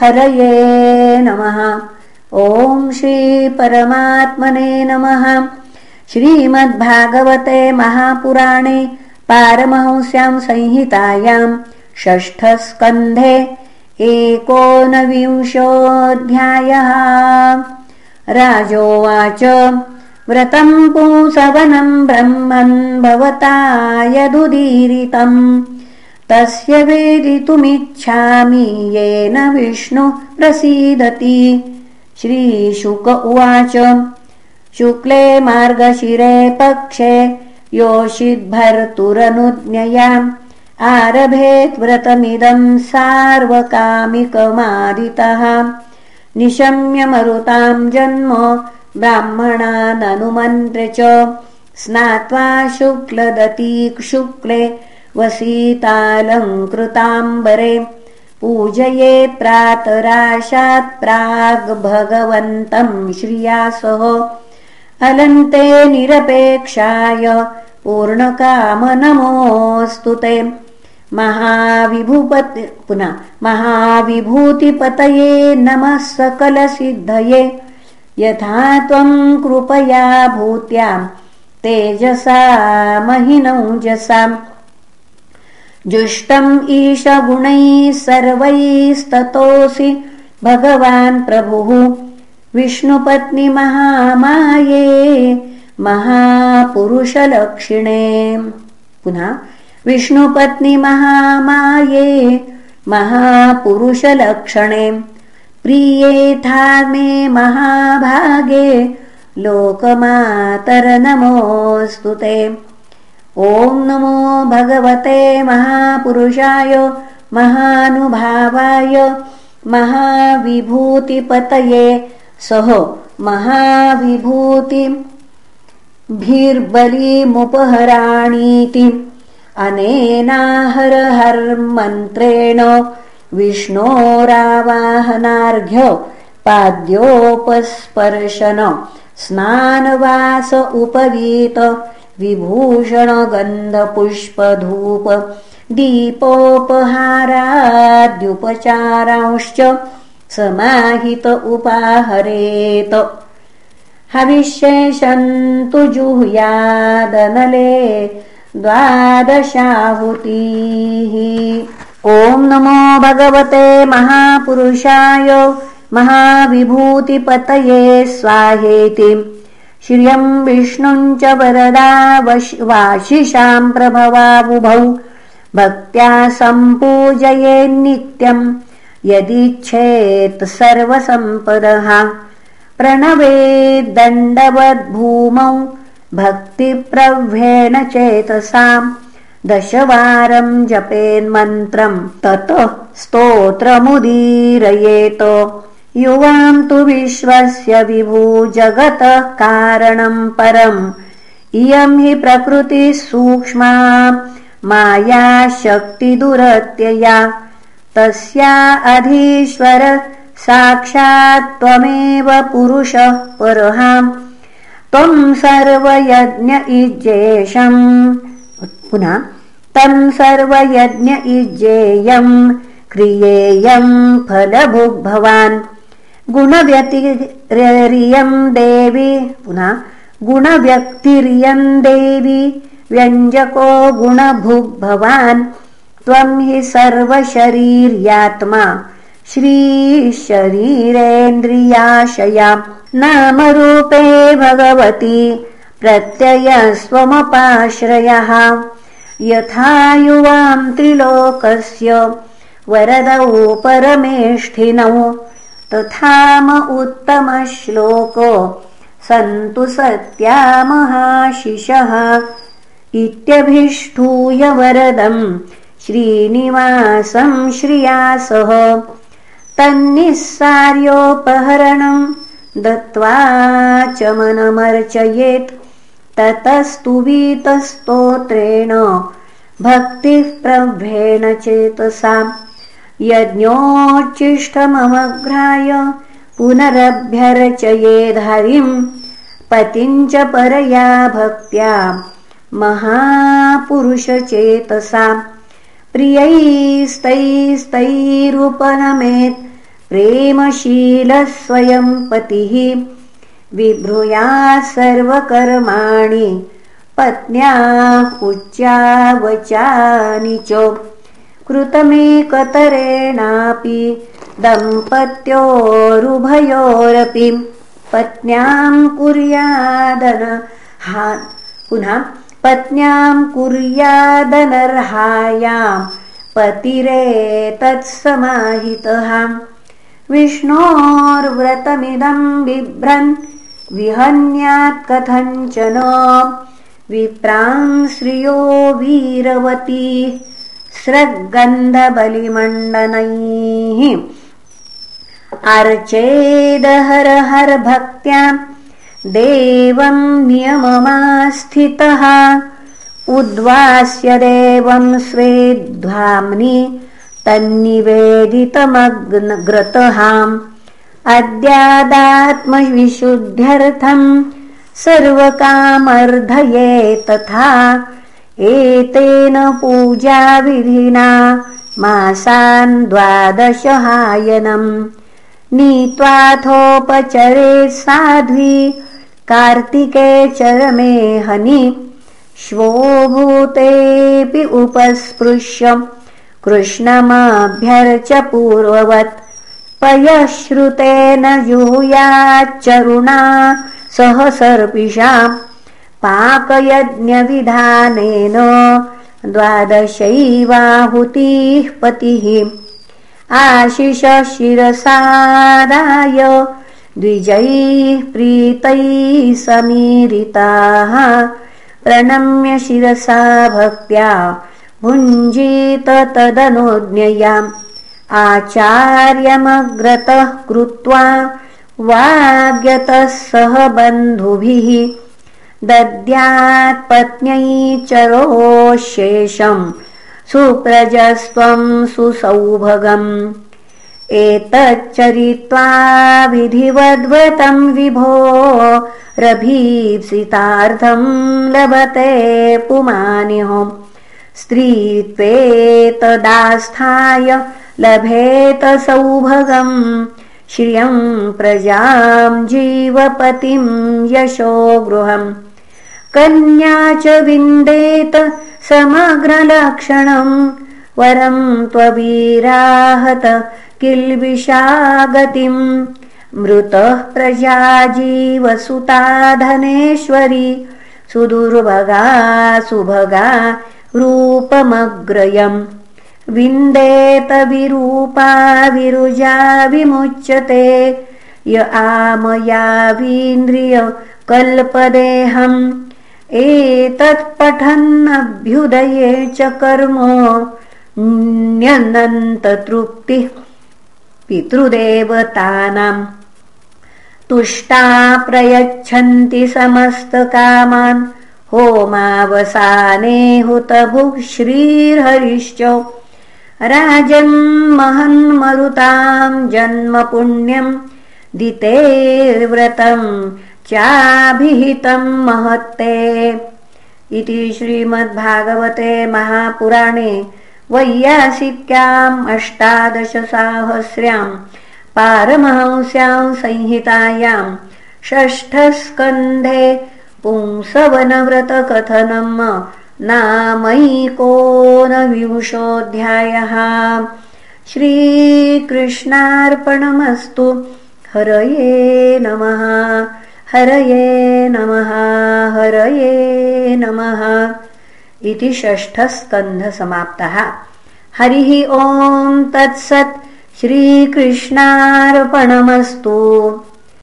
हरये नमः। ॐ श्रीपरमात्मने नमः। श्रीमद्भागवते महापुराणे पारमहंस्यां संहितायाम् षष्ठस्कन्धे एकोनविंशोऽध्यायः। राजोवाच व्रतम् पुंसवनम् ब्रह्मन् भवता यदुदीरितम् तस्य वेदितुमिच्छामि येन विष्णु प्रसीदति। श्रीशुक उवाच शुक्ले मार्गशिरे पक्षे योषिद्भर्तुरनुज्ञयाम्। आरभेत् व्रतमिदम् सार्वकामिकमादितः। निशम्य मरुताम् जन्म ब्राह्मणाननुमन्त्र्य च स्नात्वा शुक्लदतीक् शुक्ले वसीतालङ्कृताम्बरे पूजये प्रातराशात् भगवन्तम् श्रिया सह अलन्ते निरपेक्षाय पूर्णकामनमोऽस्तु ते। महाविभूपति पुनः महाविभूतिपतये नमः सकलसिद्धये। यथा त्वम् कृपया भूत्याम् तेजसा महिनौजसाम् जुष्टम् ईशगुणैः सर्वैस्ततोऽसि भगवान् प्रभुः। विष्णुपत्नि महामाये महापुरुषलक्षिणे। पुनः विष्णुपत्नि महामाये महापुरुषलक्षणे। प्रियेथा मे महाभागे लोकमातरनमोऽस्तु ते ॐ नमो भगवते महापुरुषाय महानुभावाय महाविभूतिपतये सह महाविभूतिभिर्बलिमुपहराणीति अनेनाहरहर्मन्त्रेण विष्णोरावाहनार्घ्य पाद्योपस्पर्शन स्नानवास उपवीत विभूषणगन्धपुष्पधूप दीपोपहाराद्युपचारांश्च समाहित उपाहरेत। हविष्येषन्तु जुह्यादनले द्वादशाहुतिः। ॐ नमो भगवते महापुरुषाय महाविभूतिपतये स्वाहेति श्रियम् विष्णुम् च वरदा वाशिषाम् प्रभवाबुभौ भक्त्या सम्पूजयेन्नित्यम् यदिच्छेत् सर्वसम्पदः। प्रणवेद्दण्डवद्भूमौ भक्तिप्रव्येण चेतसाम्। दशवारम् जपेन्मन्त्रम् ततः स्तोत्रमुदीरयेत युवाम् तु विश्वस्य विभू जगतः कारणम् परम्। इयम् हि प्रकृतिः सूक्ष्मा माया शक्तिदुरत्यया तस्या अधीश्वर साक्षात् त्वमेव पुरुषः परहाम् त्वम् सर्वयज्ञ इज्येषम् पुनः तम् सर्वयज्ञ इज्येयम् क्रियेयम् फलभुग्भवान् गुणव्यतिरियम् देवी पुनः गुणव्यक्तिरियम् देवी व्यञ्जको गुणभुग्भवान् त्वम् हि सर्वशरीर्यात्मा श्रीशरीरेन्द्रियाशया नामरूपे भगवती प्रत्ययस्वमपाश्रयः। यथा युवाम् त्रिलोकस्य वरदौ परमेष्ठिनौ तथाम उत्तमश्लोको सन्तु सत्या महाशिषः इत्यभिष्ठूय वरदम् श्रीनिवासम् श्रिया सह तन्निस्सार्योपहरणम् दत्त्वा च मनमर्चयेत्। ततस्तु वीतस्तोत्रेण। भक्तिः प्रभ्रेण चेतसा यज्ञोच्चिष्टममघ्राय पुनरभ्यर्चयेद्हरिम् पतिम् च परया भक्त्या महापुरुषचेतसा। प्रियैस्तैस्तैरुपनमेत् प्रेमशीलः स्वयं पतिः विभ्रूया सर्वकर्माणि पत्न्या उच्चावचानि च कृतमेकतरेणापि दम्पत्योरुभयोरपि पत्न्यां कुर्यादन हा पुनः पत्न्यां कुर्यादनर्हायां पतिरेतत्समाहितः विष्णोर्व्रतमिदं बिभ्रन् विहन्यात् कथञ्चन। विप्रां श्रियो वीरवती स्रग्गन्धबलिमण्डनैः अर्चेदहर हर भक्त्या देवं नियममास्थितः उद्वास्य देवं स्वे ध्वाम्नि तन्निवेदितमग्नग्रतहाम् अद्यादात्मविशुद्ध्यर्थम् सर्वकामर्धये तथा एतेन पूजाविधिना मासान् द्वादशहायनम् नीत्वाथोपचरे साध्वी कार्तिके चरमे हनि श्वोभूतेऽपि उपस्पृश्य कृष्णमाभ्यर्च पूर्ववत् पयश्रुतेन जुहुयाच्चरुणा सह सर्पिषाम् पाकयज्ञविधानेन द्वादशैवाहुतिः पतिः। आशिषशिरसादाय द्विजैः प्रीतैः समीरिताः। प्रणम्य शिरसा भक्त्या भुञ्जीत तदनुज्ञयाम् आचार्यमग्रतः कृत्वा वाग्यतः सह बन्धुभिः दद्यात्पत्न्यै चरोशेषम् सुप्रजस्त्वं सुसौभगम्। एतच्चरित्वा विधिवद्वतं विभो रभीप्सितार्थम् लभते पुमानिहोम् स्त्रीत्वेतदास्थाय लभेत सौभगम् श्रियं प्रजां जीवपतिं यशो गृहम् कन्या च विन्देत समग्रलक्षणम् वरं त्ववीराहत किल्बिषागतिम्। मृतः प्रजा जीवसुता धनेश्वरी सुदुर्भगा सुभगा रूपमग्रयम्। विन्देत विरूपा विरुजा विमुच्यते य आमयावीन्द्रिय कल्पदेहम् एतत्पठन्नभ्युदये च कर्म न्यनन्ततृप्तिः पितृदेवतानाम्। तुष्टा प्रयच्छन्ति समस्तकामान्। होमावसाने हुतभुः श्रीर्हरिश्च राजन्महन्मरुताम् जन्म पुण्यम् दितेर्व्रतम् चाभिहितम् महत्ते। इति श्रीमद्भागवते महापुराणे वैयासिक्याम् अष्टादशसाहस्र्याम् पारमहंस्याम् संहितायाम् षष्ठस्कन्धे पुंसवनव्रतकथनम् नामैकोनविंशोऽध्यायः। श्रीकृष्णार्पणमस्तु। हरये नमः हरये नमः हरये नमः। इति षष्ठस्कन्धसमाप्तः। हरिः ॐ तत्सत् श्रीकृष्णार्पणमस्तु